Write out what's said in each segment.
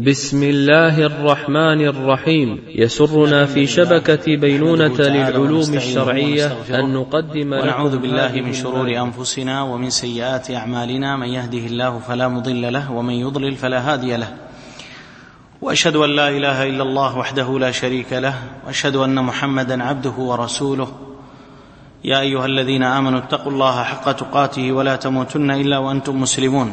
بسم الله الرحمن الرحيم. يسرنا في شبكة بينونة للعلوم الشرعية أن نقدم ونعوذ بالله من شرور أنفسنا ومن سيئات أعمالنا. من يهده الله فلا مضل له ومن يضلل فلا هادي له. وأشهد أن لا إله إلا الله وحده لا شريك له وأشهد أن محمدا عبده ورسوله. يا أيها الذين آمنوا اتقوا الله حق تقاته ولا تموتن إلا وأنتم مسلمون.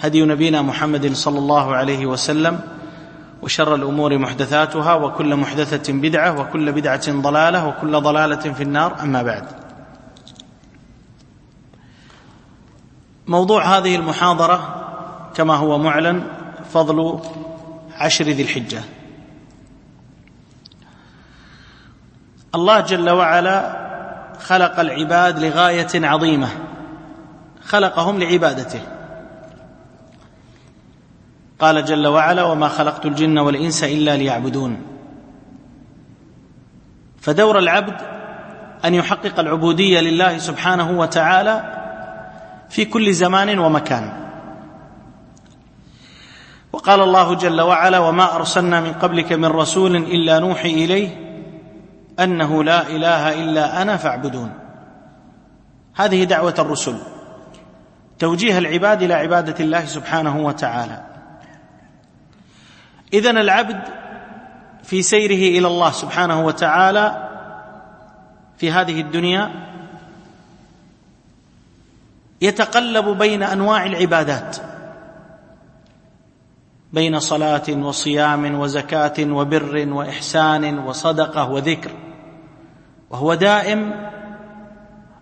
هدي نبينا محمد صلى الله عليه وسلم وشر الأمور محدثاتها وكل محدثة بدعة وكل بدعة ضلالة وكل ضلالة في النار. أما بعد موضوع هذه المحاضرة كما هو معلن فضل عشر ذي الحجة. الله جل وعلا خلق العباد لغاية عظيمة خلقهم لعبادته. قال جل وعلا وما خلقت الجن والإنس إلا ليعبدون. فدور العبد أن يحقق العبودية لله سبحانه وتعالى في كل زمان ومكان. وقال الله جل وعلا وما أرسلنا من قبلك من رسول إلا نوحي إليه أنه لا إله إلا أنا فاعبدون. هذه دعوة الرسل توجيه العباد إلى عبادة الله سبحانه وتعالى. إذن العبد في سيره إلى الله سبحانه وتعالى في هذه الدنيا يتقلب بين أنواع العبادات. بين صلاة وصيام وزكاة وبر وإحسان وصدقة وذكر. وهو دائم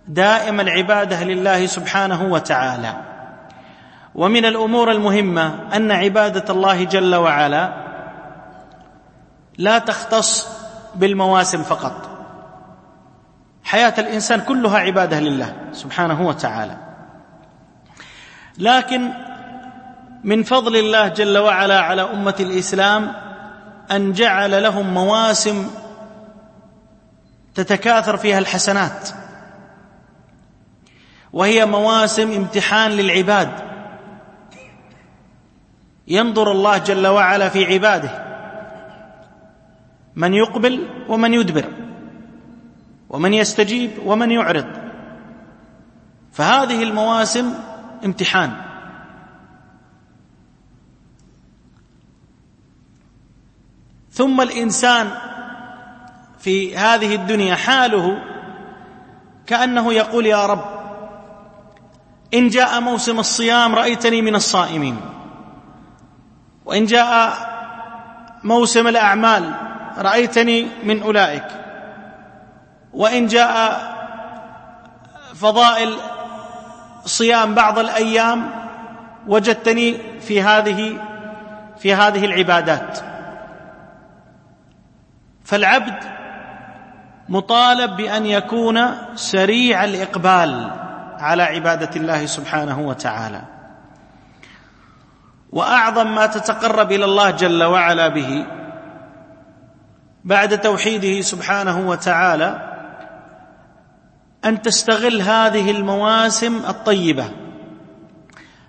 دائم العبادة لله سبحانه وتعالى. ومن الأمور المهمة أن عبادة الله جل وعلا لا تختص بالمواسم فقط. حياة الإنسان كلها عبادة لله سبحانه وتعالى. لكن من فضل الله جل وعلا على أمة الإسلام أن جعل لهم مواسم تتكاثر فيها الحسنات. وهي مواسم امتحان للعباد. ينظر الله جل وعلا في عباده. من يقبل ومن يدبر. ومن يستجيب ومن يعرض. فهذه المواسم امتحان. ثم الإنسان في هذه الدنيا حاله كأنه يقول يا رب إن جاء موسم الصيام رأيتني من الصائمين. وإن جاء موسم الأعمال رأيتني من أولئك. وإن جاء فضائل صيام بعض الأيام وجدتني في هذه في هذه العبادات. فالعبد مطالب بأن يكون سريع الإقبال على عبادة الله سبحانه وتعالى. وأعظم ما تتقرب إلى الله جل وعلا به بعد توحيده سبحانه وتعالى أن تستغل هذه المواسم الطيبة.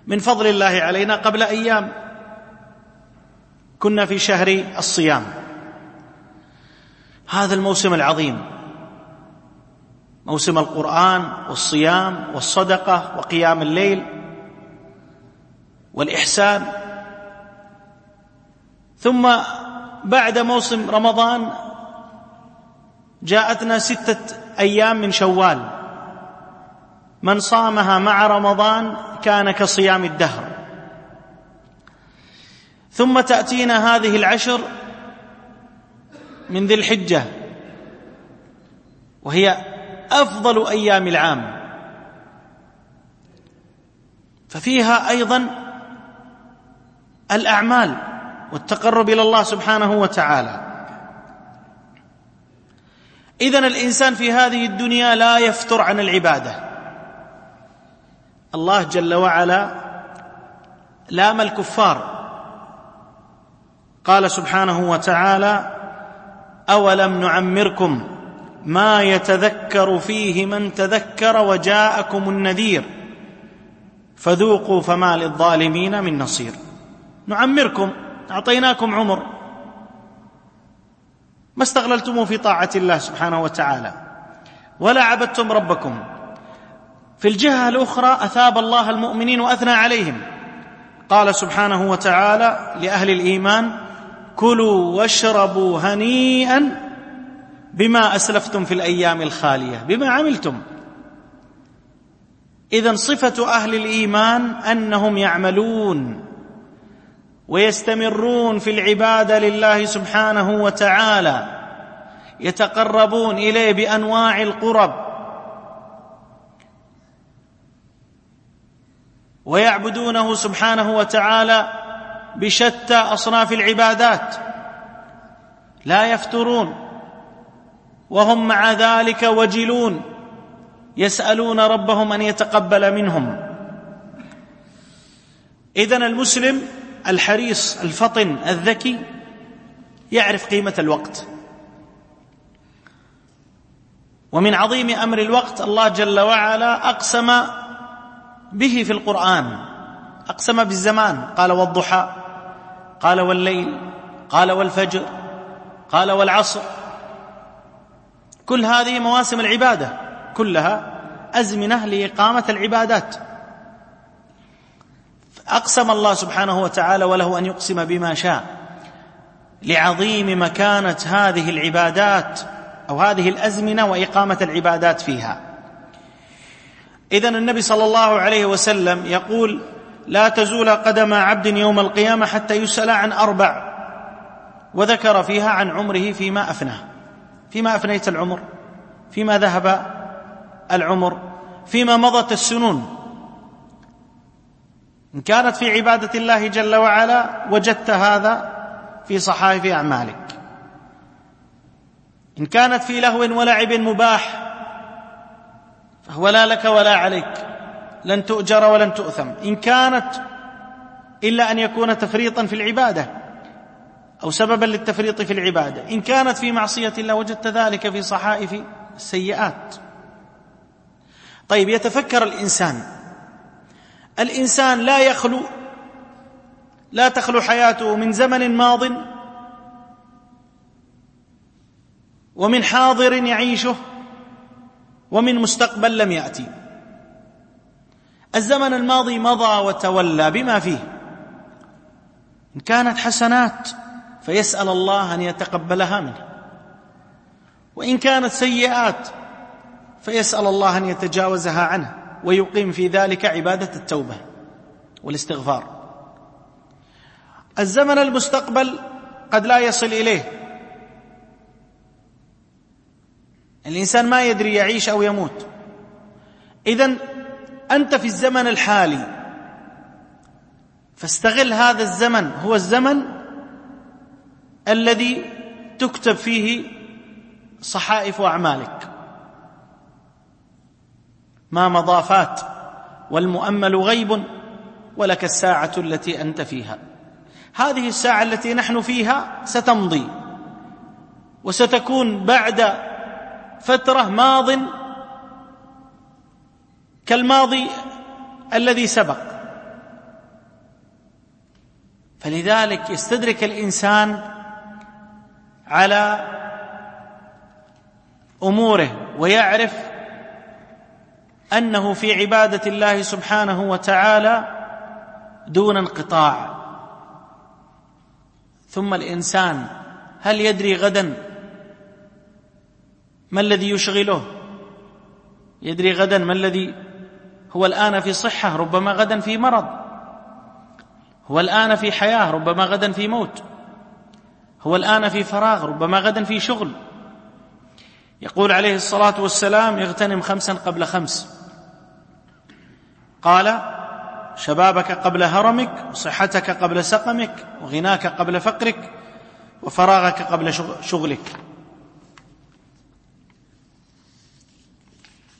من فضل الله علينا قبل أيام كنا في شهر الصيام. هذا الموسم العظيم. موسم القرآن والصيام والصدقة وقيام الليل. والإحسان. ثم بعد موسم رمضان جاءتنا ستة أيام من شوال. من صامها مع رمضان كان كصيام الدهر. ثم تأتينا هذه العشر من ذي الحجة وهي أفضل أيام العام. ففيها أيضا الأعمال والتقرب إلى الله سبحانه وتعالى. اذا الإنسان في هذه الدنيا لا يفتر عن العبادة. الله جل وعلا لام الكفار. قال سبحانه وتعالى أولم نعمركم ما يتذكر فيه من تذكر وجاءكم النذير؟ فذوقوا فما للظالمين من نصير. نعمركم أعطيناكم عمر. ما استغللتموه في طاعة الله سبحانه وتعالى. ولا عبدتم ربكم. في الجهة الأخرى أثاب الله المؤمنين وأثنى عليهم. قال سبحانه وتعالى لأهل الإيمان كلوا واشربوا هنيئا بما أسلفتم في الأيام الخالية. بما عملتم. اذا صفة أهل الإيمان أنهم يعملون. ويستمرون في العبادة لله سبحانه وتعالى يتقربون إليه بأنواع القرب ويعبدونه سبحانه وتعالى بشتى أصناف العبادات لا يفترون وهم مع ذلك وجلون يسألون ربهم أن يتقبل منهم. اذا المسلم الحريص الفطن الذكي يعرف قيمة الوقت. ومن عظيم أمر الوقت الله جل وعلا أقسم به في القرآن أقسم بالزمان. قال والضحى قال والليل قال والفجر قال والعصر. كل هذه مواسم العبادة كلها أزمنة لإقامة العبادات. أقسم الله سبحانه وتعالى وله أن يقسم بما شاء لعظيم مكانة هذه العبادات أو هذه الأزمنة وإقامة العبادات فيها. اذا النبي صلى الله عليه وسلم يقول لا تزول قدم عبد يوم القيامة حتى يسأل عن أربع وذكر فيها عن عمره فيما أفناه. فيما أفنيت العمر فيما ذهب العمر فيما مضت السنون إن كانت في عبادة الله جل وعلا وجدت هذا في صحائف أعمالك. إن كانت في لهو ولعب مباح فهو لا لك ولا عليك. لن تؤجر ولن تؤثم. إن كانت إلا أن يكون تفريطا في العبادة أو سببا للتفريط في العبادة. إن كانت في معصية الله وجدت ذلك في صحائف السيئات. طيب يتفكر الإنسان الإنسان لا يخلو لا تخلو حياته من زمن ماض ومن حاضر يعيشه ومن مستقبل لم يأتي. الزمن الماضي مضى وتولى بما فيه. إن كانت حسنات فيسأل الله أن يتقبلها منه. وإن كانت سيئات فيسأل الله أن يتجاوزها عنه. ويقيم في ذلك عبادة التوبة والاستغفار. الزمن المستقبل قد لا يصل إليه. الإنسان ما يدري يعيش أو يموت. اذا أنت في الزمن الحالي. فاستغل هذا الزمن هو الزمن الذي تكتب فيه صحائف اعمالك ما مضى فات والمؤمل غيب ولك الساعة التي أنت فيها. هذه الساعة التي نحن فيها ستمضي وستكون بعد فترة ماض كالماضي الذي سبق. فلذلك يستدرك الإنسان على أموره ويعرف أنه في عبادة الله سبحانه وتعالى دون انقطاع. ثم الإنسان هل يدري غدا ما الذي يشغله؟ يدري غدا ما الذي هو الآن في صحة ربما غدا في مرض. هو الآن في حياة ربما غدا في موت. هو الآن في فراغ ربما غدا في شغل. يقول عليه الصلاة والسلام يغتنم خمسا قبل خمس. قال شبابك قبل هرمك وصحتك قبل سقمك وغناك قبل فقرك وفراغك قبل شغلك.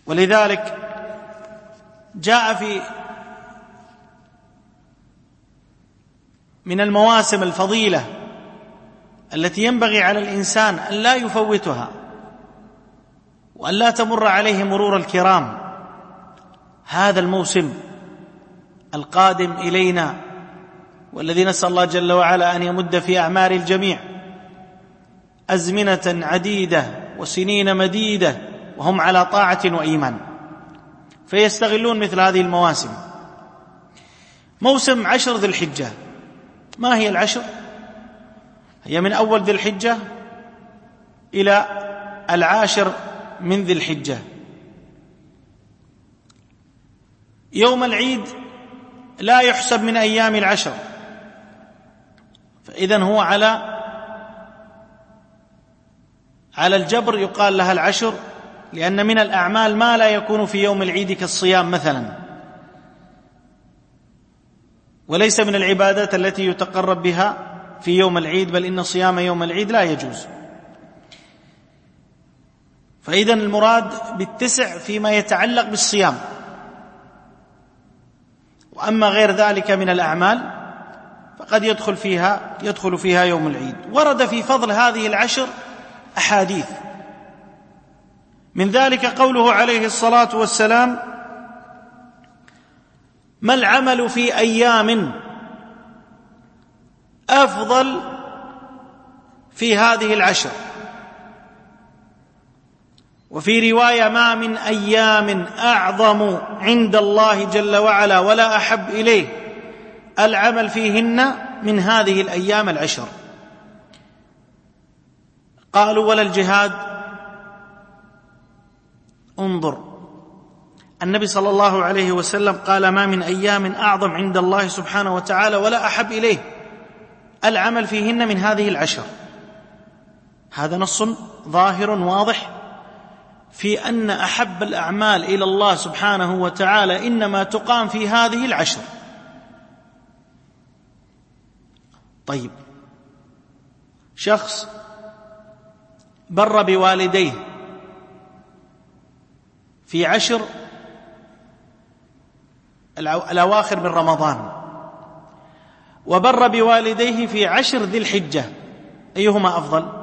ولذلك جاء في من المواسم الفضيلة التي ينبغي على الإنسان أن لا يفوتها وأن لا تمر عليه مرور الكرام. هذا الموسم القادم إلينا والذي نسأل الله جل وعلا أن يمد في أعمار الجميع أزمنة عديدة وسنين مديدة وهم على طاعة وإيمان. فيستغلون مثل هذه المواسم. موسم عشر ذي الحجة. ما هي العشر؟ هي من أول ذي الحجة إلى العاشر من ذي الحجة. يوم العيد لا يحسب من أيام العشر. فاذا هو على على الجبر يقال لها العشر لأن من الأعمال ما لا يكون في يوم العيد كالصيام مثلا. وليس من العبادات التي يتقرب بها في يوم العيد بل إن صيام يوم العيد لا يجوز. فاذا المراد بالتسع فيما يتعلق بالصيام. وأما غير ذلك من الأعمال فقد يدخل فيها يدخل فيها يوم العيد. ورد في فضل هذه العشر أحاديث. من ذلك قوله عليه الصلاة والسلام ما العمل في أيام أفضل في هذه العشر؟ وفي رواية ما من أيام أعظم عند الله جل وعلا ولا أحب إليه العمل فيهن من هذه الأيام العشر. قالوا ولا الجهاد. انظر النبي صلى الله عليه وسلم قال ما من أيام أعظم عند الله سبحانه وتعالى ولا أحب إليه العمل فيهن من هذه العشر. هذا نص ظاهر واضح في أن أحب الأعمال إلى الله سبحانه وتعالى إنما تقام في هذه العشر. طيب. شخص بر بوالديه في عشر الأواخر من رمضان وبر بوالديه في عشر ذي الحجة أيهما أفضل؟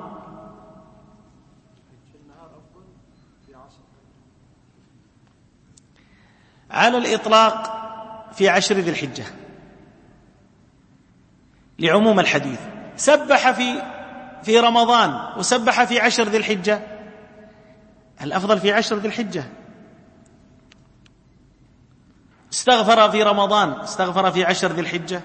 على الإطلاق في عشر ذي الحجة. لعموم الحديث. سبح في في رمضان وسبح في عشر ذي الحجة. الأفضل في عشر ذي الحجة. استغفر في رمضان استغفر في عشر ذي الحجة.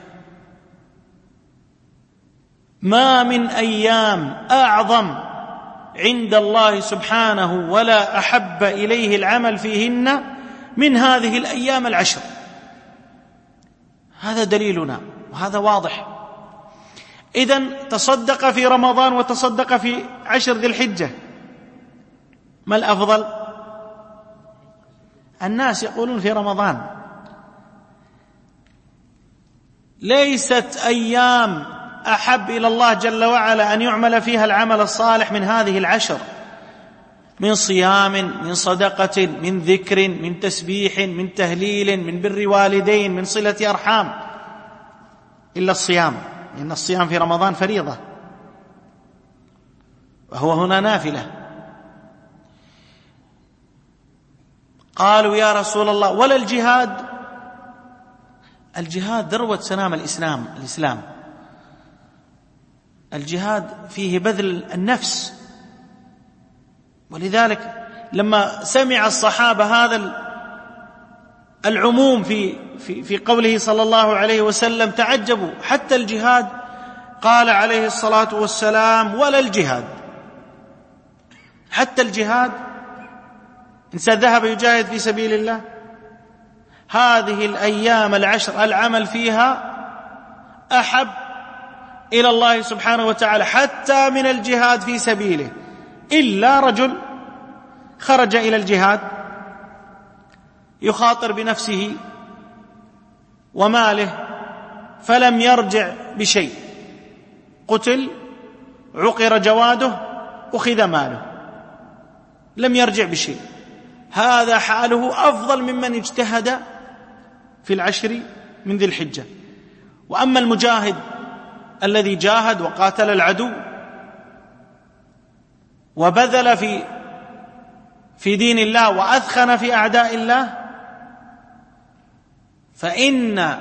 ما من أيام أعظم عند الله سبحانه ولا أحب إليه العمل فيهن من هذه الأيام العشر. هذا دليلنا وهذا واضح. اذا تصدق في رمضان وتصدق في عشر ذي الحجة. ما الأفضل؟ الناس يقولون في رمضان. ليست أيام أحب إلى الله جل وعلا أن يعمل فيها العمل الصالح من هذه العشر. من صيام من صدقة من ذكر من تسبيح من تهليل من بر والدين من صلة أرحام. إلا الصيام لأن الصيام في رمضان فريضة. وهو هنا نافلة. قالوا يا رسول الله ولا الجهاد؟ الجهاد ذروة سنام الإسلام الإسلام. الجهاد فيه بذل النفس. ولذلك لما سمع الصحابة هذا العموم في في في قوله صلى الله عليه وسلم تعجبوا. حتى الجهاد قال عليه الصلاة والسلام ولا الجهاد. حتى الجهاد. إنسان ذهب يجاهد في سبيل الله. هذه الأيام العشر العمل فيها أحب إلى الله سبحانه وتعالى حتى من الجهاد في سبيله. إلا رجل خرج إلى الجهاد يخاطر بنفسه وماله فلم يرجع بشيء. قتل عقر جواده أخذ ماله. لم يرجع بشيء. هذا حاله أفضل ممن اجتهد في العشر من ذي الحجة. وأما المجاهد الذي جاهد وقاتل العدو وبذل في في دين الله وأثخن في أعداء الله فإن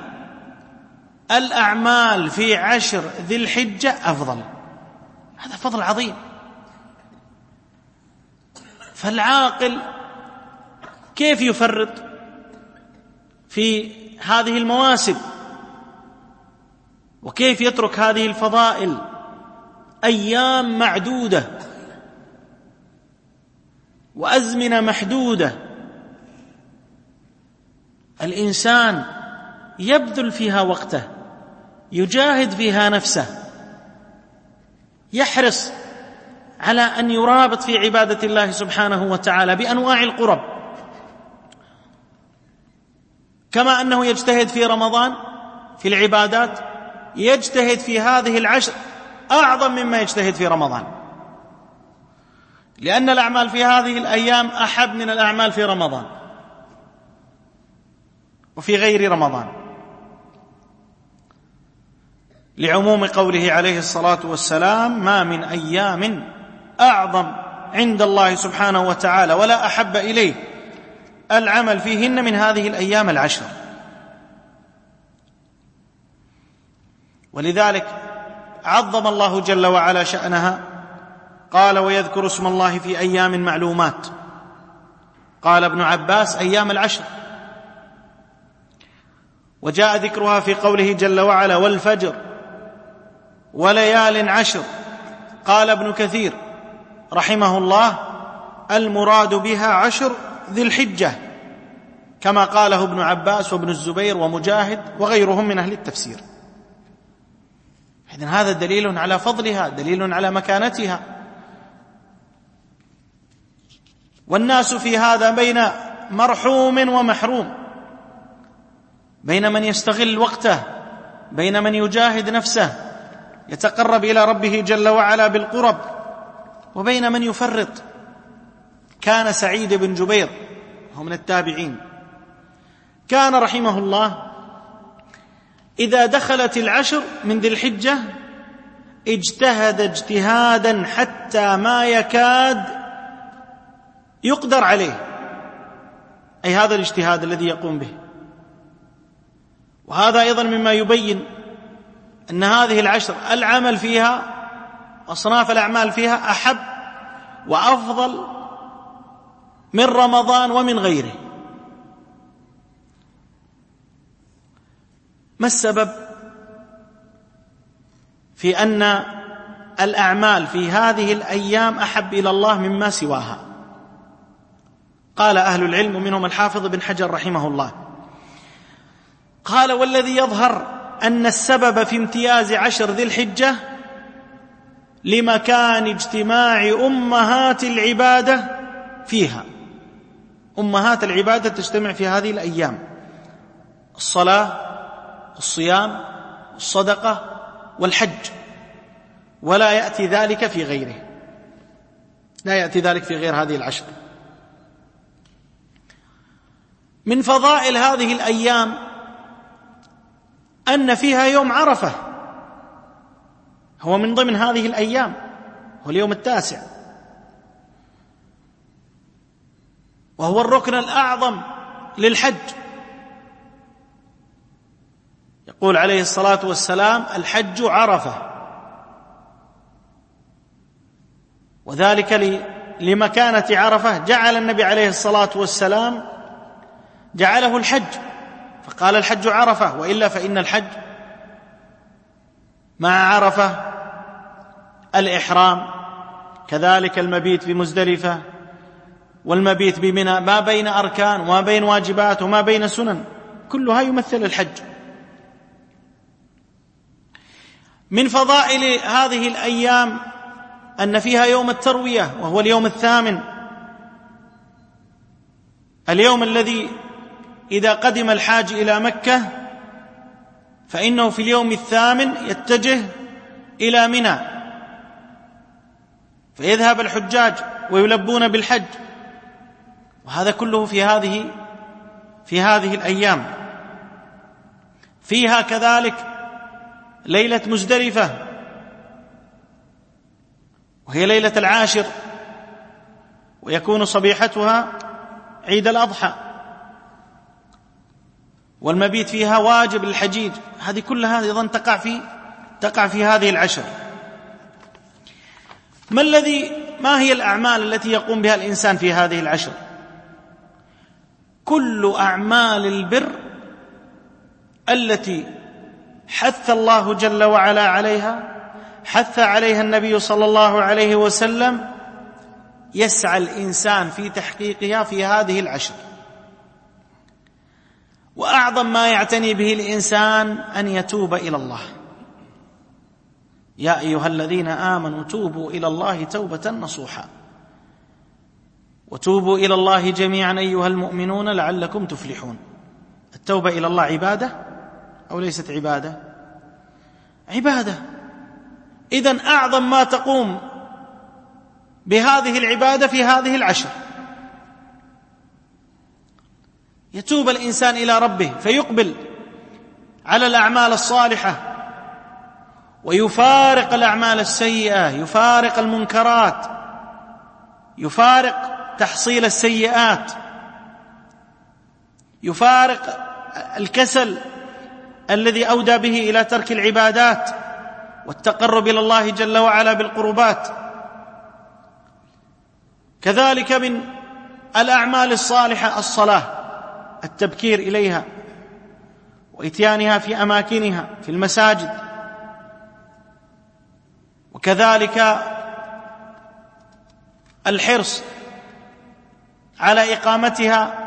الأعمال في عشر ذي الحجة أفضل. هذا فضل عظيم. فالعاقل كيف يفرط في هذه المواسم؟ وكيف يترك هذه الفضائل أيام معدودة؟ وأزمنة محدودة. الإنسان يبذل فيها وقته يجاهد فيها نفسه يحرص على أن يرابط في عبادة الله سبحانه وتعالى بأنواع القرب. كما أنه يجتهد في رمضان في العبادات يجتهد في هذه العشر أعظم مما يجتهد في رمضان. لأن الأعمال في هذه الأيام احب من الأعمال في رمضان. وفي غير رمضان. لعموم قوله عليه الصلاة والسلام ما من أيام أعظم عند الله سبحانه وتعالى ولا أحب إليه. العمل فيهن من هذه الأيام العشر. ولذلك عظم الله جل وعلا شأنها قال ويذكر اسم الله في أيام معلومات. قال ابن عباس أيام العشر. وجاء ذكرها في قوله جل وعلا والفجر وليال عشر. قال ابن كثير رحمه الله المراد بها عشر ذي الحجة كما قاله ابن عباس وابن الزبير ومجاهد وغيرهم من أهل التفسير. إذن هذا دليل على فضلها دليل على مكانتها. والناس في هذا بين مرحوم ومحروم. بين من يستغل وقته بين من يجاهد نفسه يتقرب إلى ربه جل وعلا بالقرب وبين من يفرط. كان سعيد بن جبير هو من التابعين. كان رحمه الله إذا دخلت العشر من ذي الحجة اجتهد اجتهادا حتى ما يكاد يقدر عليه. أي هذا الاجتهاد الذي يقوم به. وهذا أيضا مما يبين أن هذه العشر العمل فيها أصناف الأعمال فيها أحب وأفضل من رمضان ومن غيره. ما السبب في أن الأعمال في هذه الأيام أحب إلى الله مما سواها؟ قال أهل العلم ومنهم الحافظ بن حجر رحمه الله. قال والذي يظهر أن السبب في امتياز عشر ذي الحجة لمكان اجتماع أمهات العبادة فيها. أمهات العبادة تجتمع في هذه الأيام. الصلاة الصيام الصدقة والحج. ولا يأتي ذلك في غيره. لا يأتي ذلك في غير هذه العشر. من فضائل هذه الأيام أن فيها يوم عرفة. هو من ضمن هذه الأيام هو اليوم التاسع. وهو الركن الأعظم للحج. يقول عليه الصلاة والسلام الحج عرفة. وذلك لمكانة عرفة. جعل النبي عليه الصلاة والسلام جعله الحج. فقال الحج عرفة وإلا فإن الحج مع عرفة الإحرام. كذلك المبيت بمزدلفة والمبيت بمنى ما بين أركان وما بين واجبات وما بين سنن. كلها يمثل الحج. من فضائل هذه الأيام أن فيها يوم التروية وهو اليوم الثامن. اليوم الذي إذا قدم الحاج إلى مكة فإنه في اليوم الثامن يتجه إلى منى. فيذهب الحجاج ويلبون بالحج. وهذا كله في هذه في هذه الأيام. فيها كذلك ليلة مزدلفة. وهي ليلة العاشر. ويكون صبيحتها عيد الأضحى. والمبيت فيها واجب للحجيج هذه كلها أيضا تقع في تقع في هذه العشر. ما الذي ما هي الأعمال التي يقوم بها الإنسان في هذه العشر؟ كل أعمال البر التي حث الله جل وعلا عليها حث عليها النبي صلى الله عليه وسلم يسعى الإنسان في تحقيقها في هذه العشر. وأعظم ما يعتني به الإنسان أن يتوب إلى الله. يا أيها الذين آمنوا توبوا إلى الله توبة نصوحا. وتوبوا إلى الله جميعا أيها المؤمنون لعلكم تفلحون. التوبة إلى الله عبادة أو ليست عبادة؟ عبادة. اذا أعظم ما تقوم بهذه العبادة في هذه العشر. يتوب الإنسان إلى ربه فيقبل على الأعمال الصالحة ويفارق الأعمال السيئة يفارق المنكرات يفارق تحصيل السيئات يفارق الكسل الذي أودى به إلى ترك العبادات والتقرب إلى الله جل وعلا بالقربات. كذلك من الأعمال الصالحة الصلاة. التبكير إليها وإتيانها في أماكنها في المساجد. وكذلك الحرص على إقامتها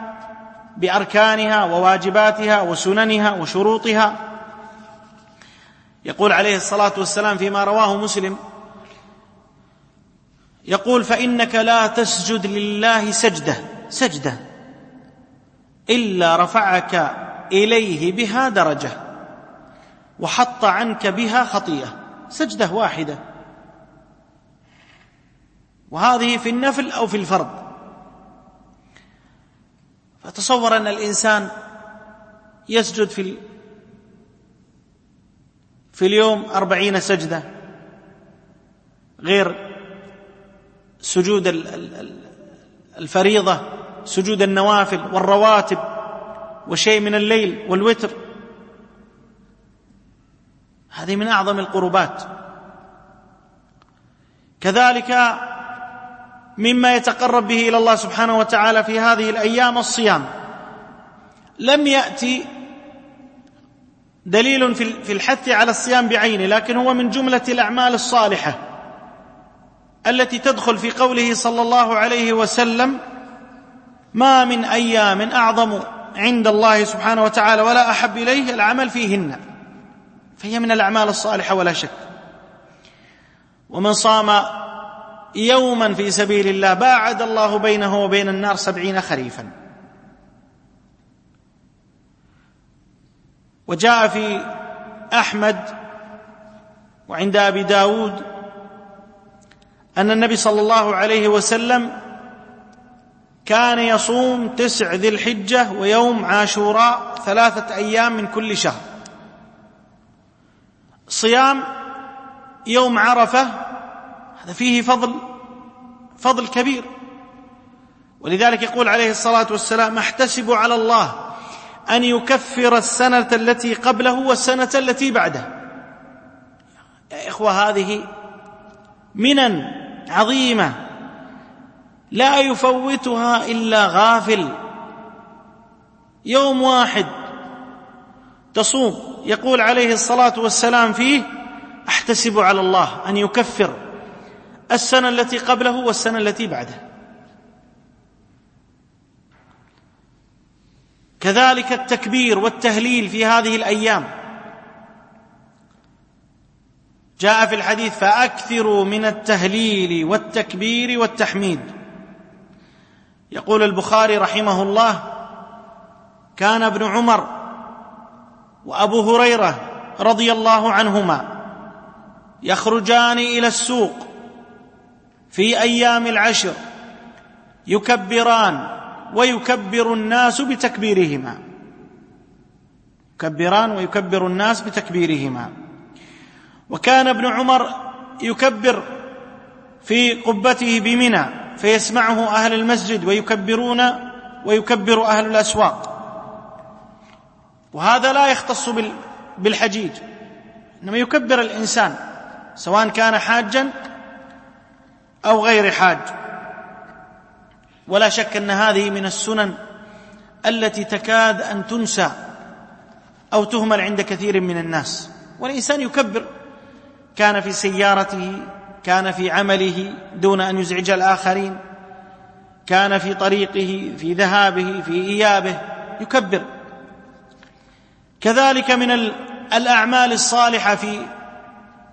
بأركانها وواجباتها وسننها وشروطها. يقول عليه الصلاة والسلام فيما رواه مسلم يقول فإنك لا تسجد لله سجدة سجدة. إلا رفعك إليه بها درجة وحط عنك بها خطيئة. سجدة واحدة. وهذه في النفل أو في الفرض. فتصور أن الإنسان يسجد في في اليوم أربعين سجدة غير سجود الفريضة. سجود النوافل والرواتب وشيء من الليل والوتر. هذه من أعظم القربات. كذلك مما يتقرب به إلى الله سبحانه وتعالى في هذه الأيام الصيام. لم يأتي دليل في الحث على الصيام بعينه لكن هو من جملة الأعمال الصالحة التي تدخل في قوله صلى الله عليه وسلم ما من أيام أعظم عند الله سبحانه وتعالى ولا أحب إليه العمل فيهن. فهي من الأعمال الصالحة ولا شك. ومن صام يوما في سبيل الله باعد الله بينه وبين النار سبعين خريفا. وجاء في أحمد وعند أبي داود أن النبي صلى الله عليه وسلم كان يصوم تسع ذي الحجة ويوم عاشوراء ثلاثة أيام من كل شهر. صيام يوم عرفة هذا فيه فضل فضل كبير. ولذلك يقول عليه الصلاة والسلام احتسب على الله أن يكفر السنة التي قبله والسنة التي بعده. يا إخوة هذه منن عظيمة لا يفوتها إلا غافل. يوم واحد تصوم يقول عليه الصلاة والسلام فيه أحتسب على الله أن يكفر. السنة التي قبله والسنة التي بعده. كذلك التكبير والتهليل في هذه الأيام. جاء في الحديث فأكثروا من التهليل والتكبير والتحميد. يقول البخاري رحمه الله كان ابن عمر وأبو هريرة رضي الله عنهما يخرجان إلى السوق في أيام العشر يكبران ويكبر الناس بتكبيرهما. يكبران ويكبر الناس بتكبيرهما. وكان ابن عمر يكبر في قبته بمنى. فيسمعه أهل المسجد ويكبرون ويكبر أهل الأسواق. وهذا لا يختص بالحجيج إنما يكبر الإنسان سواء كان حاجا أو غير حاج. ولا شك أن هذه من السنن التي تكاد أن تنسى أو تهمل عند كثير من الناس. والإنسان يكبر كان في سيارته كان في عمله دون أن يزعج الآخرين كان في طريقه في ذهابه في إيابه يكبر. كذلك من الأعمال الصالحة في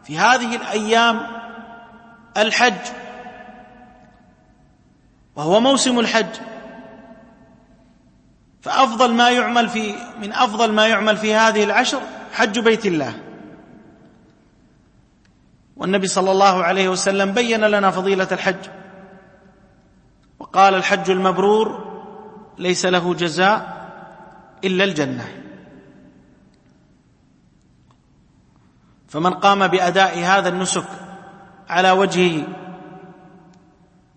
في هذه الأيام الحج. وهو موسم الحج. فأفضل ما يعمل في من أفضل ما يعمل في هذه العشر حج بيت الله. والنبي صلى الله عليه وسلم بين لنا فضيلة الحج. وقال الحج المبرور ليس له جزاء إلا الجنة. فمن قام بأداء هذا النسك على وجهه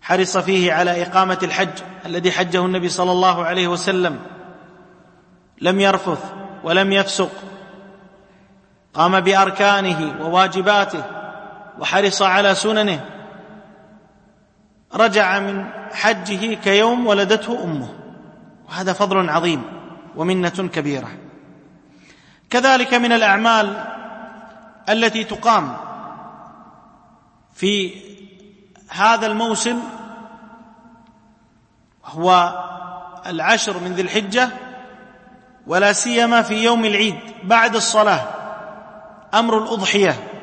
حرص فيه على إقامة الحج الذي حجه النبي صلى الله عليه وسلم لم يرفث ولم يفسق قام بأركانه وواجباته وحرص على سننه. رجع من حجه كيوم ولدته أمه. وهذا فضل عظيم ومنة كبيرة. كذلك من الأعمال التي تقام في هذا الموسم هو العشر من ذي الحجة ولا سيما في يوم العيد بعد الصلاة أمر الأضحية.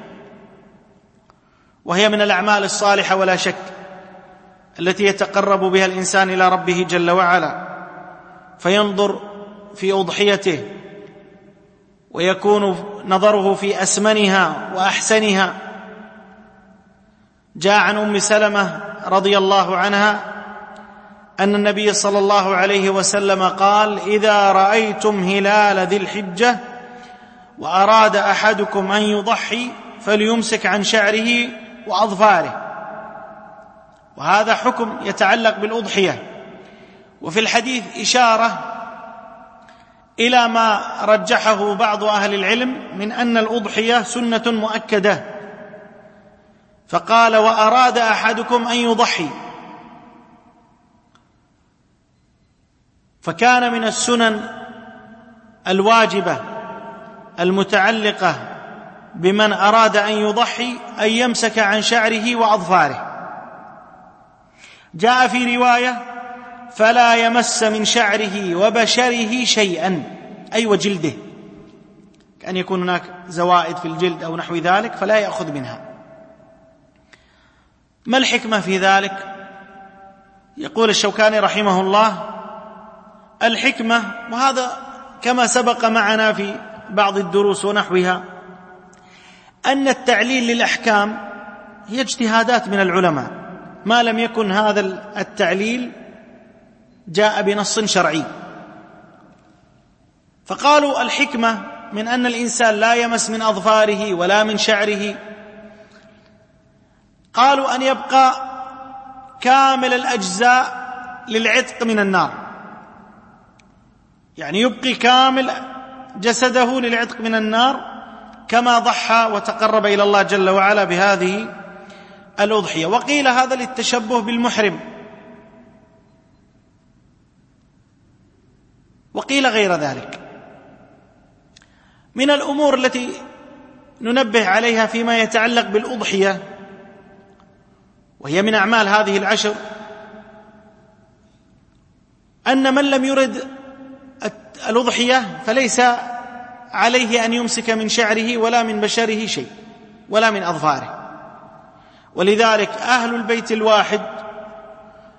وهي من الأعمال الصالحة ولا شك التي يتقرب بها الإنسان إلى ربه جل وعلا فينظر في أضحيته ويكون نظره في أسمنها وأحسنها. جاء عن أم سلمة رضي الله عنها أن النبي صلى الله عليه وسلم قال إذا رأيتم هلال ذي الحجة وأراد أحدكم أن يضحي فليمسك عن شعره وأظفاره. وهذا حكم يتعلق بالأضحية. وفي الحديث إشارة إلى ما رجحه بعض أهل العلم من أن الأضحية سنة مؤكدة. فقال وأراد أحدكم أن يضحي. فكان من السنن الواجبة المتعلقة بمن أراد أن يضحي أن يمسك عن شعره وأظفاره. جاء في رواية فلا يمس من شعره وبشره شيئا أي وجلده. كأن يكون هناك زوائد في الجلد أو نحو ذلك فلا يأخذ منها. ما الحكمة في ذلك؟ يقول الشوكاني رحمه الله الحكمة وهذا كما سبق معنا في بعض الدروس ونحوها أن التعليل للأحكام هي اجتهادات من العلماء. ما لم يكن هذا التعليل جاء بنص شرعي. فقالوا الحكمة من أن الإنسان لا يمس من أظفاره ولا من شعره. قالوا أن يبقى كامل الأجزاء للعتق من النار. يعني يبقي كامل جسده للعتق من النار كما ضحى وتقرب إلى الله جل وعلا بهذه الأضحية. وقيل هذا للتشبه بالمحرم. وقيل غير ذلك. من الأمور التي ننبه عليها فيما يتعلق بالأضحية وهي من أعمال هذه العشر أن من لم يرد الأضحية فليس عليه أن يمسك من شعره ولا من بشره شيء ولا من أظفاره. ولذلك أهل البيت الواحد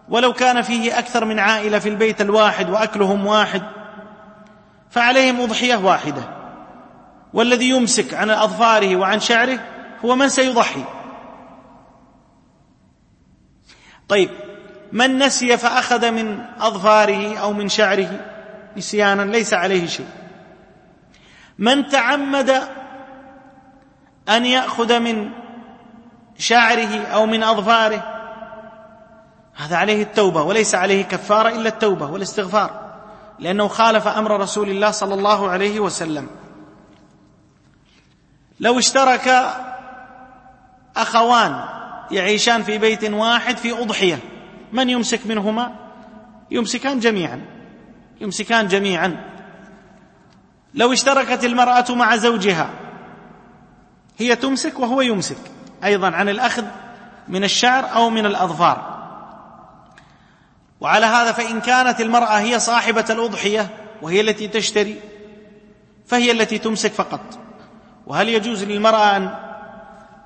ولو كان فيه أكثر من عائلة في البيت الواحد وأكلهم واحد فعليهم أضحية واحدة. والذي يمسك عن أظفاره وعن شعره هو من سيضحي. طيب من نسي فأخذ من أظفاره أو من شعره نسيانا ليس عليه شيء. من تعمد أن يأخذ من شعره أو من أظفاره هذا عليه التوبة وليس عليه كفارة إلا التوبة والاستغفار لأنه خالف أمر رسول الله صلى الله عليه وسلم. لو اشترك أخوان يعيشان في بيت واحد في أضحية من يمسك منهما؟ يمسكان جميعا يمسكان جميعا. لو اشتركت المرأة مع زوجها هي تمسك وهو يمسك أيضا عن الأخذ من الشعر أو من الأظفار. وعلى هذا فإن كانت المرأة هي صاحبة الأضحية وهي التي تشتري فهي التي تمسك فقط. وهل يجوز للمرأة ان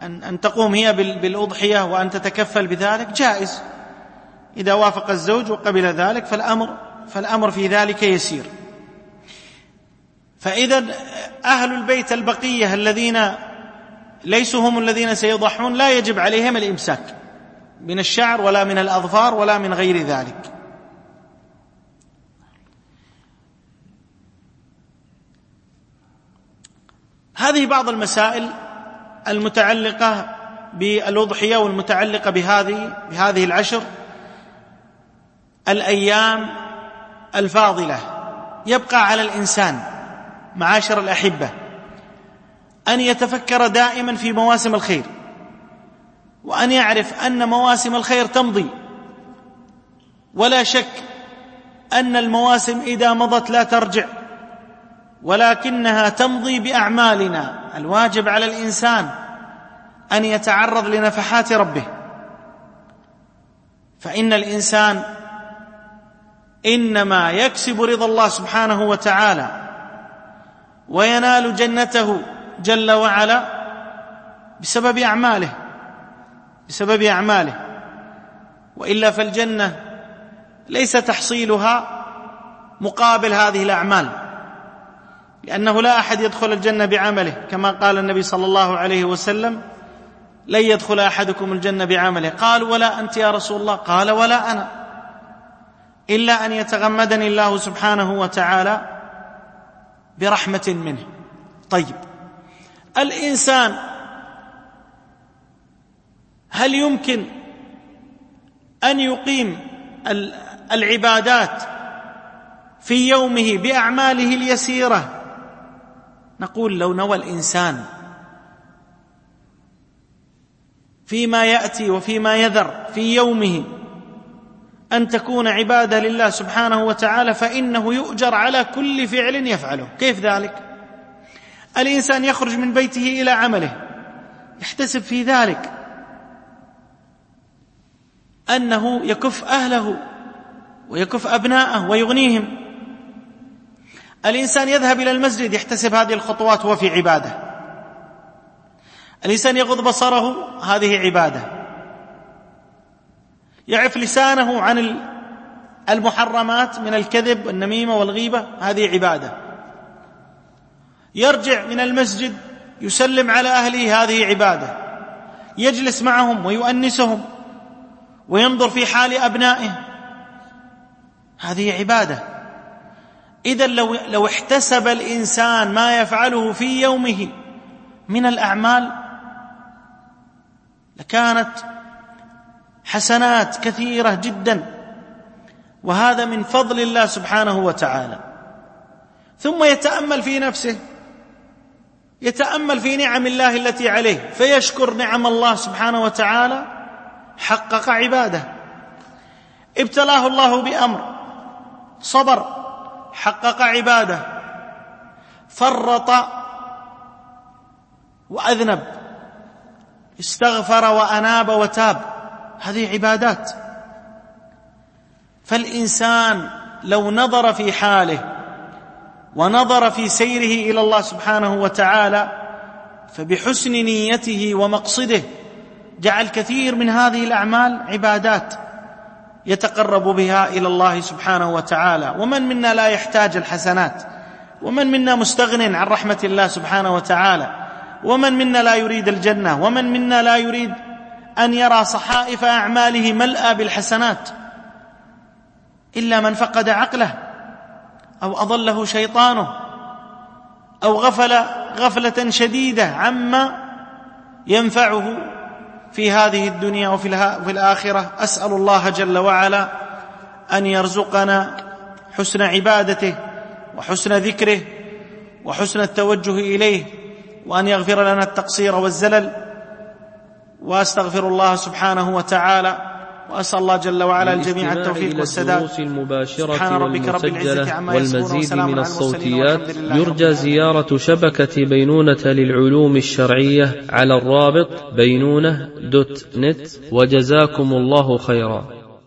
ان, أن تقوم هي بالأضحية وأن تتكفل بذلك؟ جائز. إذا وافق الزوج وقبل ذلك فالامر فالأمر في ذلك يسير. فإذا أهل البيت البقية الذين ليسوا هم الذين سيضحون لا يجب عليهم الإمساك من الشعر ولا من الأظفار ولا من غير ذلك. هذه بعض المسائل المتعلقة بالأضحية والمتعلقة بهذه بهذه العشر. الأيام الفاضلة يبقى على الإنسان معاشر الأحبة أن يتفكر دائما في مواسم الخير وأن يعرف أن مواسم الخير تمضي. ولا شك أن المواسم إذا مضت لا ترجع ولكنها تمضي بأعمالنا. الواجب على الإنسان أن يتعرض لنفحات ربه. فإن الإنسان إنما يكسب رضا الله سبحانه وتعالى وينال جنته جل وعلا بسبب أعماله بسبب أعماله. وإلا فالجنة ليس تحصيلها مقابل هذه الأعمال لأنه لا أحد يدخل الجنة بعمله كما قال النبي صلى الله عليه وسلم لن يدخل أحدكم الجنة بعمله. قال ولا أنت يا رسول الله. قال ولا أنا. إلا أن يتغمدني الله سبحانه وتعالى برحمة منه. طيب. الإنسان هل يمكن أن يقيم العبادات في يومه بأعماله اليسيرة؟ نقول لو نوى الإنسان فيما يأتي وفيما يذر في يومه أن تكون عبادة لله سبحانه وتعالى فإنه يؤجر على كل فعل يفعله. كيف ذلك؟ الإنسان يخرج من بيته إلى عمله يحتسب في ذلك. أنه يكف أهله ويكف ابناءه ويغنيهم. الإنسان يذهب إلى المسجد يحتسب هذه الخطوات وهو في عبادة. الإنسان يغض بصره هذه عبادة. يعف لسانه عن المحرمات من الكذب والنميمة والغيبة. هذه عبادة. يرجع من المسجد يسلم على أهله. هذه عبادة. يجلس معهم ويؤنسهم وينظر في حال أبنائه. هذه عبادة. إذا لو لو احتسب الإنسان ما يفعله في يومه من الأعمال لكانت حسنات كثيرة جدا. وهذا من فضل الله سبحانه وتعالى. ثم يتأمل في نفسه. يتأمل في نعم الله التي عليه. فيشكر نعم الله سبحانه وتعالى. حقق عباده. ابتلاه الله بأمر. صبر. حقق عباده. فرط وأذنب. استغفر وأناب وتاب. هذه عبادات. فالإنسان لو نظر في حاله ونظر في سيره إلى الله سبحانه وتعالى فبحسن نيته ومقصده جعل كثير من هذه الأعمال عبادات يتقرب بها إلى الله سبحانه وتعالى. ومن منا لا يحتاج الحسنات؟ ومن منا مستغن عن رحمة الله سبحانه وتعالى؟ ومن منا لا يريد الجنة؟ ومن منا لا يريد أن يرى صحائف أعماله ملأى بالحسنات إلا من فقد عقله أو أضله شيطانه أو غفل غفلة شديدة عما ينفعه في هذه الدنيا وفي الآخرة. أسأل الله جل وعلا أن يرزقنا حسن عبادته وحسن ذكره وحسن التوجه إليه وأن يغفر لنا التقصير والزلل. وأستغفر الله سبحانه وتعالى وأسأل الله جل وعلا الجميع التوفيق والسداد. سبحان ربك رب العزة عما والمزيد من الصوتيات. يرجى زيارة شبكة بينونة للعلوم الشرعية على الرابط بينونة دوت نت. وجزاكم الله خيرا.